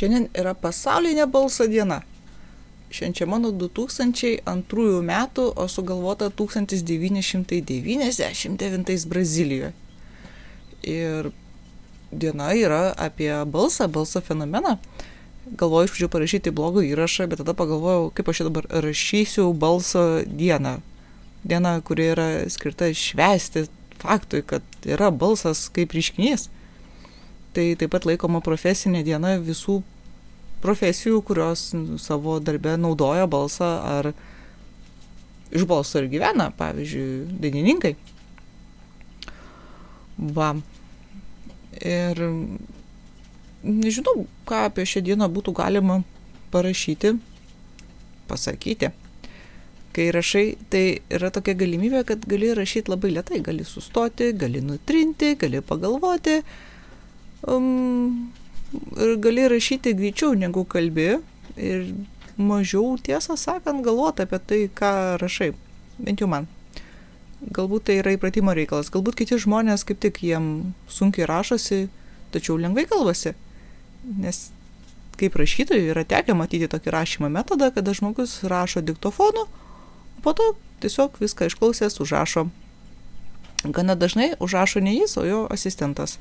Šiandien yra pasaulinė balso diena. Švenčiama nuo 2002 metų, o sugalvota 1999 Brazilijoje. Ir diena yra apie balsą, balso fenomeną. Galvoju iš pradžių parašyti blogų įrašą, bet tada pagalvojau, kaip aš dabar rašysiu balso dieną. Diena, kuri yra skirta švesti faktui, kad yra balsas kaip reiškinys tai taip pat laikoma profesinė diena visų profesijų, kurios savo darbę naudoja balsą ar iš balso ir gyvena, pavyzdžiui, dainininkai. Va. Ir nežinau, ką apie šią dieną būtų galima parašyti, pasakyti. Kai rašai, tai yra tokia galimybė, kad gali rašyti labai lietai, gali sustoti, gali nutrinti, gali pagalvoti, uh, um, gali rašyti greičiau negu kalbi ir mažiau, tiesą sakant, galvoti apie tai, ką rašai. Bent jau man. Galbūt tai yra įpratimo reikalas. Galbūt kiti žmonės kaip tik jiem sunkiai rašosi, tačiau lengvai kalbasi. Nes kaip rašytojui yra tekę matyti tokį rašymo metodą, kada žmogus rašo diktofonu, o po to tiesiog viską išklausęs užrašo. Gana dažnai užrašo ne jis, o jo asistentas.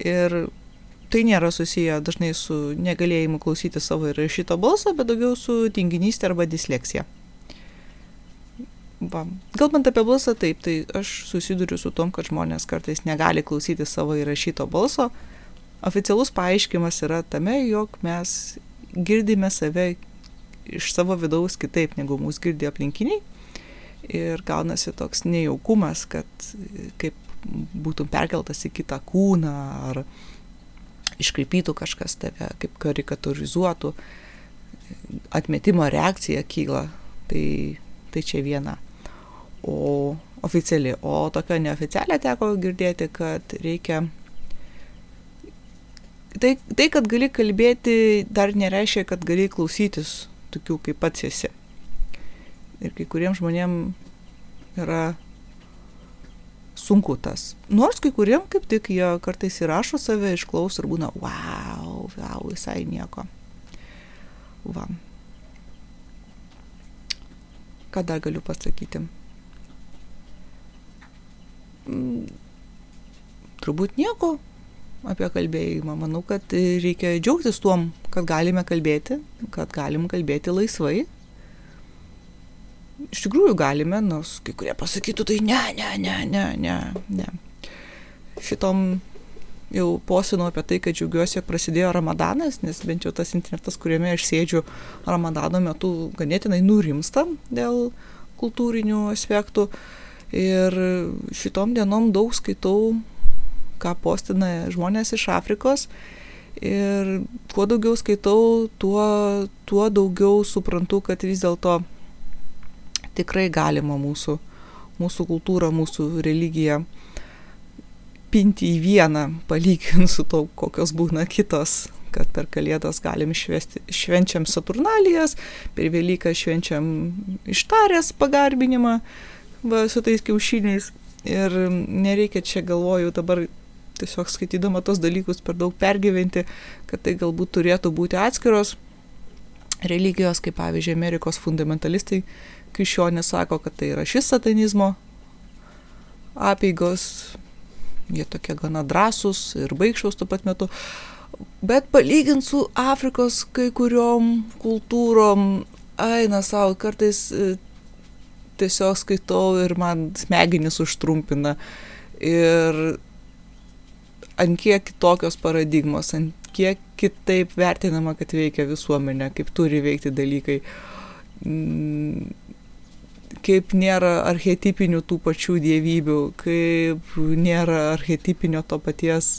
Ir tai nėra susiję dažnai su negalėjimu klausyti savo ir šito balso, bet daugiau su tinginystė arba disleksija. Va. Kalbant apie balsą, taip, tai aš susiduriu su tom, kad žmonės kartais negali klausyti savo įrašyto balso. Oficialus paaiškimas yra tame, jog mes girdime save iš savo vidaus kitaip, negu mūsų girdi aplinkiniai. Ir gaunasi toks nejaukumas, kad kaip būtum perkeltas į kitą kūną ar iškreipytų kažkas tave, kaip karikaturizuotų, atmetimo reakcija kyla, tai, tai čia viena. O oficiali, o tokia neoficialia teko girdėti, kad reikia. Tai, tai, kad gali kalbėti, dar nereiškia, kad gali klausytis tokių, kaip pats esi. Ir kai kuriems žmonėms yra sunku tas. Nors kai kuriem kaip tik jie kartais įrašo save, išklaus ir būna, wow, wow, visai nieko. Va. Ką dar galiu pasakyti? Mm, turbūt nieko apie kalbėjimą. Manau, kad reikia džiaugtis tuom, kad galime kalbėti, kad galim kalbėti laisvai, iš tikrųjų galime, nors kai kurie pasakytų, tai ne, ne, ne, ne, ne, ne. Šitom jau posinu apie tai, kad džiaugiuosi, jog prasidėjo ramadanas, nes bent jau tas internetas, kuriame aš sėdžiu ramadano metu, ganėtinai nurimsta dėl kultūrinių aspektų. Ir šitom dienom daug skaitau, ką postina žmonės iš Afrikos. Ir kuo daugiau skaitau, tuo, tuo daugiau suprantu, kad vis dėlto tikrai galima mūsų, mūsų kultūrą, mūsų religiją pinti į vieną, palyginti su to, kokios būna kitos kad per kalėdas galim švesti, švenčiam Saturnalijas, per Velyką švenčiam ištarės pagarbinimą va, su tais kiaušiniais. Ir nereikia čia galvoju dabar tiesiog skaitydama tos dalykus per daug pergyventi, kad tai galbūt turėtų būti atskiros religijos, kaip pavyzdžiui Amerikos fundamentalistai krikščionys sako, kad tai yra šis satanizmo apėgos, jie tokie gana drąsūs ir baigščiaus tuo pat metu. Bet palygint su Afrikos kai kuriuom kultūrom, eina savo, kartais e, tiesiog skaitau ir man smegenis užtrumpina. Ir ant kiek kitokios paradigmos, ant kiek kitaip vertinama, kad veikia visuomenė, kaip turi veikti dalykai. Kaip nėra archetipinių tų pačių dievybių, kaip nėra archetipinio to paties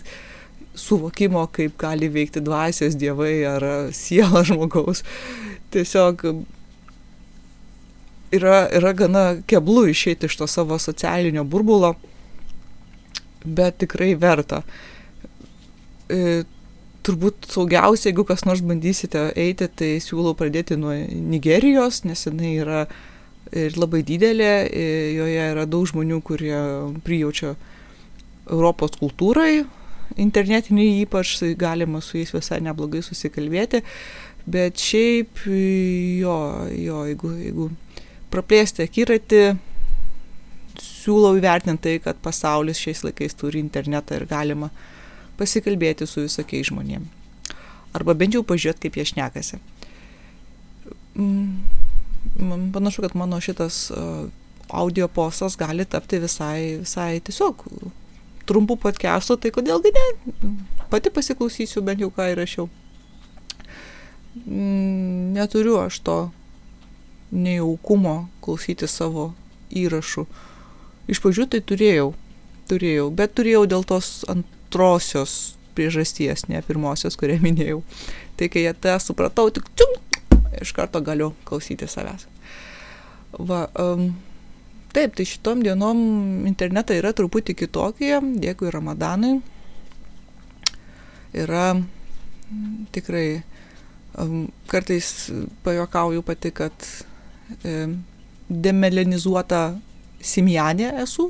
suvokimo, kaip gali veikti dvasios dievai ar siela žmogaus. Tiesiog yra, yra gana keblu išeiti iš to savo socialinio burbulo, bet tikrai verta. E, turbūt saugiausia, jeigu kas nors bandysite eiti, tai siūlau pradėti nuo Nigerijos, nes jinai yra ir labai didelė, joje yra daug žmonių, kurie prijaučia Europos kultūrai, internetiniai ypač galima su jais visai neblogai susikalbėti, bet šiaip jo, jo, jeigu, jeigu praplėsti akiratį, siūlau įvertinti tai, kad pasaulis šiais laikais turi internetą ir galima pasikalbėti su visokiais žmonėmis. Arba bent jau pažiūrėti, kaip jie šnekasi. Mm, panašu, kad mano šitas audio postas gali tapti visai, visai tiesiog trumpų podcastų, tai kodėlgi ne? Pati pasiklausysiu bent jau ką įrašiau. Mm, neturiu aš to nejaukumo klausyti savo įrašų. Iš pradžių tai turėjau, turėjau, bet turėjau dėl tos antrosios priežasties, ne pirmosios, kurią minėjau. Tai kai tą supratau, tik čium, iš karto galiu klausyti savęs. Va, um, taip, tai šitom dienom internetai yra truputį kitokie, dėkui Ramadanui. Yra tikrai, um, kartais pajokauju pati, kad demelenizuota simjanė esu,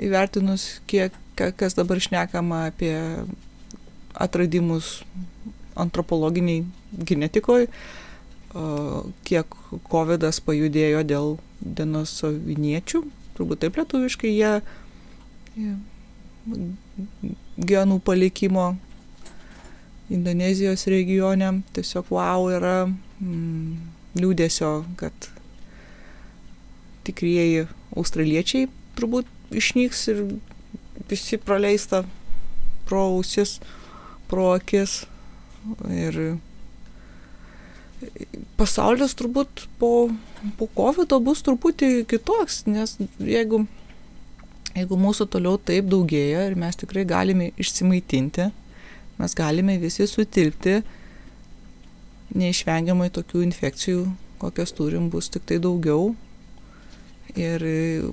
įvertinus, kiek, kas dabar šnekama apie atradimus antropologiniai genetikoje, kiek COVID pajudėjo dėl denosoviniečių, turbūt taip lietuviškai jie, genų palikimo Indonezijos regione, tiesiog wow yra. Mm, liūdėsio, kad tikrieji australiečiai turbūt išnyks ir visi praleista pro ausis, pro akis. Ir pasaulis turbūt po, po COVID bus truputį kitoks, nes jeigu, jeigu mūsų toliau taip daugėja ir mes tikrai galime išsimaitinti, mes galime visi sutilpti, neišvengiamai tokių infekcijų, kokias turim, bus tik tai daugiau ir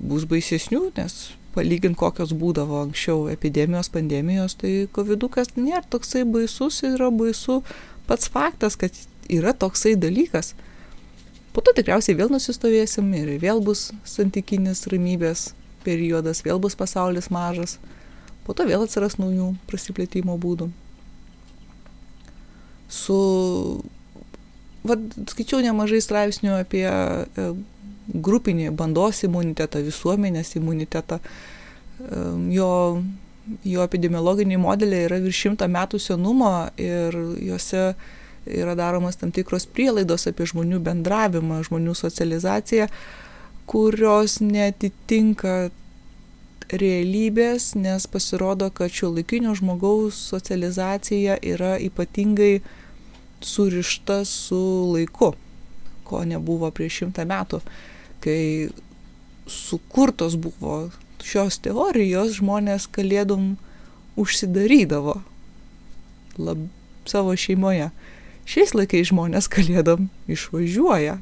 bus baisesnių, nes palygint kokios būdavo anksčiau epidemijos, pandemijos, tai covidukas nėra toksai baisus, yra baisu pats faktas, kad yra toksai dalykas. Po to tikriausiai vėl nusistovėsim ir vėl bus santykinis ramybės periodas, vėl bus pasaulis mažas, po to vėl atsiras naujų prasiplėtimo būdų. Su vat, skaičiau nemažai straipsnių apie e, grupinį bandos imunitetą, visuomenės imunitetą. E, jo, jo epidemiologiniai modeliai yra virš šimtą metų senumo ir juose yra daromas tam tikros prielaidos apie žmonių bendravimą, žmonių socializaciją, kurios netitinka realybės, nes pasirodo, kad šio laikinio žmogaus socializacija yra ypatingai surišta su laiku, ko nebuvo prieš šimtą metų. Kai sukurtos buvo šios teorijos, žmonės kalėdom užsidarydavo lab, savo šeimoje. Šiais laikais žmonės kalėdom išvažiuoja.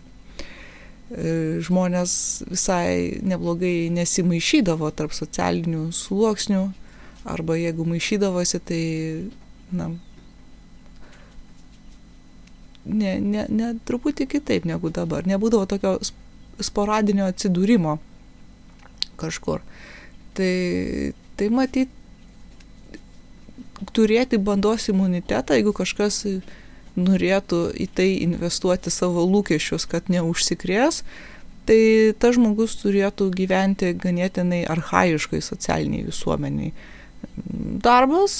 E, žmonės visai neblogai nesimaišydavo tarp socialinių sluoksnių, arba jeigu maišydavosi, tai na, ne, ne, ne truputį kitaip negu dabar. Nebūdavo tokio sporadinio atsidūrimo kažkur. Tai, tai matyt, turėti bandos imunitetą, jeigu kažkas norėtų į tai investuoti savo lūkesčius, kad neužsikrės, tai tas žmogus turėtų gyventi ganėtinai arhaiškai socialiniai visuomeniai. Darbas,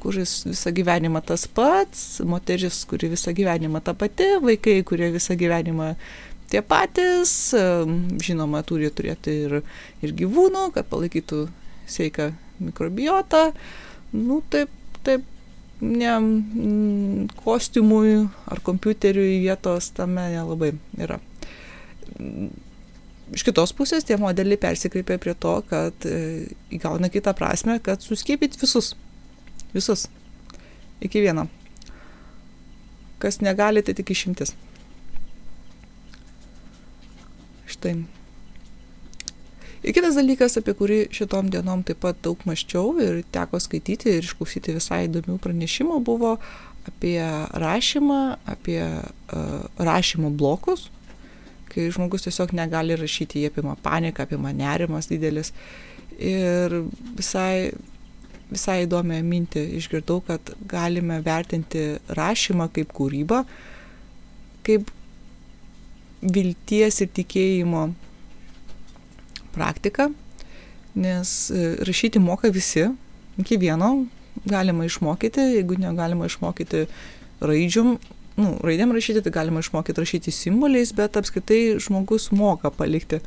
kuris visą gyvenimą tas pats, moteris, kuri visą gyvenimą ta pati, vaikai, kurie visą gyvenimą tie patys, žinoma, turi turėti ir, ir gyvūnų, kad palaikytų sveiką mikrobiotą. Nu, taip, taip, ne, kostiumui ar kompiuteriui vietos tame nelabai yra. Iš kitos pusės tie modeliai persikreipia prie to, kad e, įgauna kitą prasme, kad suskiepyti visus Visus. Iki vieno. Kas negali, tai tik išimtis. Štai. Ir kitas dalykas, apie kurį šitom dienom taip pat daug maščiau ir teko skaityti ir išklausyti visai įdomių pranešimų, buvo apie rašymą, apie uh, rašymo blokus, kai žmogus tiesiog negali rašyti, jie apima paniką, apima nerimas didelis. Ir visai visai įdomią mintį išgirdau, kad galime vertinti rašymą kaip kūrybą, kaip vilties ir tikėjimo praktiką, nes e, rašyti moka visi, iki vieno galima išmokyti, jeigu negalima išmokyti raidžium, nu, raidėm rašyti, tai galima išmokyti rašyti simboliais, bet apskritai žmogus moka palikti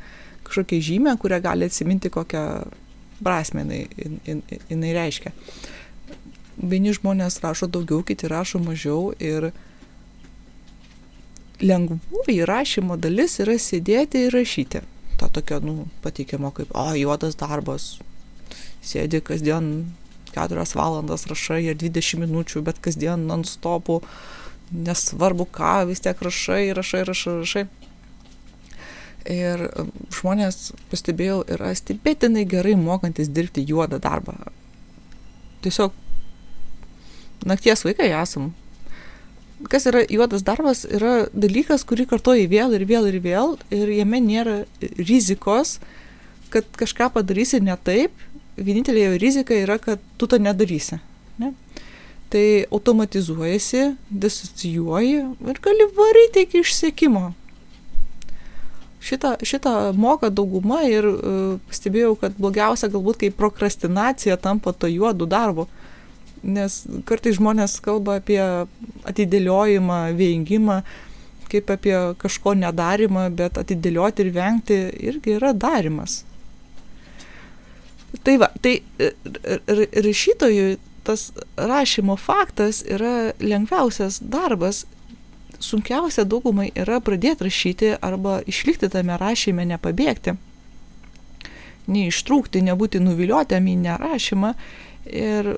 kažkokią žymę, kurią gali atsiminti kokią prasme jinai, jinai, jinai reiškia. Vieni žmonės rašo daugiau, kiti rašo mažiau ir lengvoji rašymo dalis yra sėdėti ir rašyti. Ta tokia, nu, pateikiamo kaip, o, juodas darbas. Sėdi kasdien 4 valandas rašai ir 20 minučių, bet kasdien non-stopų, nesvarbu ką, vis tiek rašai, rašai, rašai, rašai. Ir um, žmonės, pastebėjau, yra stebėtinai gerai mokantis dirbti juodą darbą. Tiesiog nakties vaikai esam. Kas yra juodas darbas, yra dalykas, kurį kartoji vėl ir vėl ir vėl ir jame nėra rizikos, kad kažką padarysi ne taip. Vienintelė jo rizika yra, kad tu to nedarysi. Ne? Tai automatizuojasi, disocijuoji ir gali varyti iki išsiekimo šitą, šitą moka dauguma ir uh, pastebėjau, kad blogiausia galbūt, kai prokrastinacija tampa to juodu darbu. Nes kartai žmonės kalba apie atidėliojimą, vengimą, kaip apie kažko nedarimą, bet atidėlioti ir vengti irgi yra darimas. Tai va, tai e, rašytojui tas rašymo faktas yra lengviausias darbas sunkiausia daugumai yra pradėti rašyti arba išlikti tame rašyme, nepabėgti, neištrūkti, nebūti nuviliuotėm į nerašymą. Ir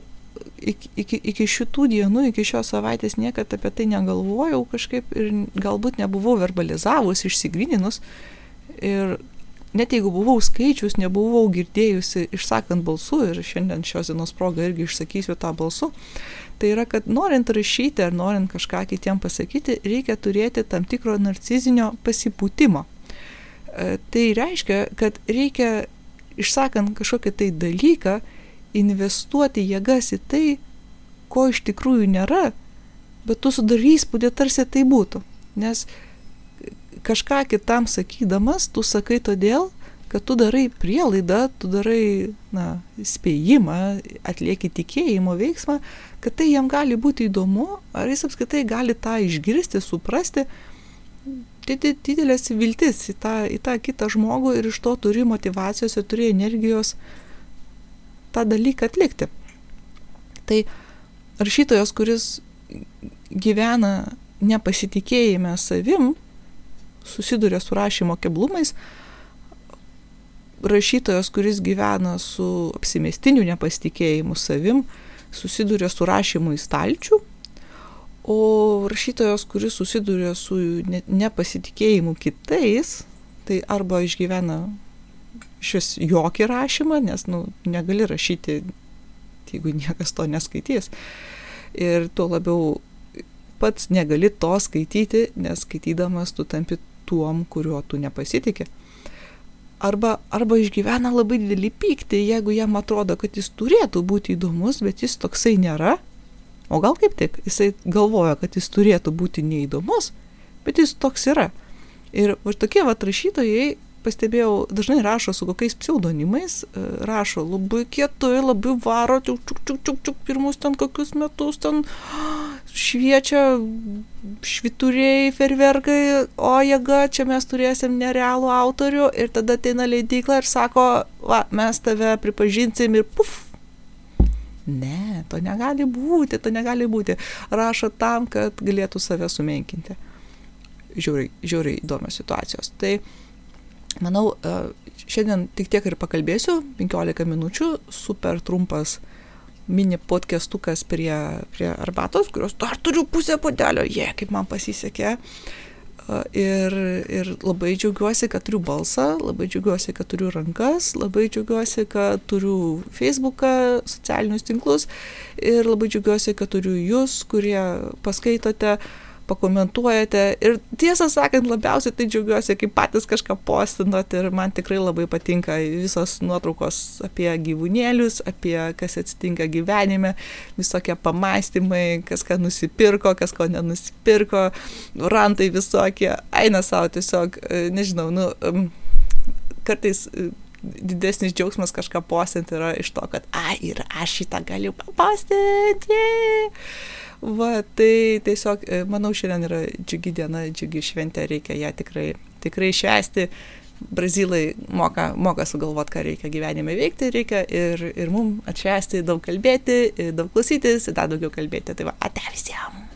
iki, iki, iki šitų dienų, iki šios savaitės niekada apie tai negalvojau kažkaip ir galbūt nebuvau verbalizavus, išsigryninus. Ir net jeigu buvau skaičius, nebuvau girdėjusi išsakant balsu ir šiandien šios dienos progą irgi išsakysiu tą balsu, tai yra, kad norint rašyti ar norint kažką kitiem pasakyti, reikia turėti tam tikro narcizinio pasipūtimo. E, tai reiškia, kad reikia, išsakant kažkokį tai dalyką, investuoti jėgas į tai, ko iš tikrųjų nėra, bet tu sudarai įspūdį, tarsi tai būtų. Nes kažką kitam sakydamas, tu sakai todėl, kad tu darai prielaidą, tu darai na, spėjimą, atlieki tikėjimo veiksmą, kad tai jam gali būti įdomu, ar jis apskritai gali tą išgirsti, suprasti. Didelės viltis į tą, į tą kitą žmogų ir iš to turi motivacijos ir turi energijos tą dalyką atlikti. Tai rašytojas, kuris gyvena nepasitikėjime savim, susiduria su rašymo keblumais, rašytojas, kuris gyvena su apsimestiniu nepasitikėjimu savim, susiduria su rašymu į stalčių, o rašytojas, kuris susiduria su nepasitikėjimu kitais, tai arba išgyvena šis jokį rašymą, nes nu, negali rašyti, jeigu niekas to neskaitys. Ir tuo labiau pats negali to skaityti, nes skaitydamas tu tampi tuom, kuriuo tu nepasitikė arba, arba išgyvena labai didelį pyktį, jeigu jam atrodo, kad jis turėtų būti įdomus, bet jis toksai nėra. O gal kaip tik, jisai galvoja, kad jis turėtų būti neįdomus, bet jis toks yra. Ir va tokie va rašytojai pastebėjau, dažnai rašo su kokiais pseudonimais, e, rašo labai kietai, labai varo, čiuk, čiuk, čiuk, čiuk, čiuk, pirmus ten kokius metus ten šviečia švituriai, ferverkai, o jėga, čia mes turėsim nerealų autorių ir tada ateina leidykla ir sako, va, mes tave pripažinsim ir puf. Ne, to negali būti, to negali būti. Rašo tam, kad galėtų save sumenkinti. Žiūriai, žiūriai įdomios situacijos. Tai uh, Manau, e, šiandien tik tiek ir pakalbėsiu, 15 minučių, super trumpas mini podcastukas prie, prie arbatos, kurios dar turiu pusę podelio, jie, yeah, kaip man pasisekė. E, ir, ir labai džiaugiuosi, kad turiu balsą, labai džiaugiuosi, kad turiu rankas, labai džiaugiuosi, kad turiu Facebooką, socialinius tinklus ir labai džiaugiuosi, kad turiu jūs, kurie paskaitote, pakomentuojate. Ir tiesą sakant, labiausiai tai džiaugiuosi, kai patys kažką postinat ir man tikrai labai patinka visos nuotraukos apie gyvūnėlius, apie kas atsitinka gyvenime, visokie pamastymai, kas ką nusipirko, kas ko nenusipirko, rantai visokie, eina savo tiesiog, e, nežinau, nu, kartais e, didesnis džiaugsmas kažką postinti yra iš to, kad, a, ir aš šitą galiu papostinti. Yeah! Va, tai tiesiog, e, manau, šiandien yra džiugi diena, džiugi šventė, reikia ją tikrai, tikrai švęsti. Brazilai moka, moka sugalvoti, ką reikia gyvenime veikti, reikia ir, ir mums atšvęsti, daug kalbėti, daug klausytis, dar daugiau kalbėti. Tai va, ate visiems.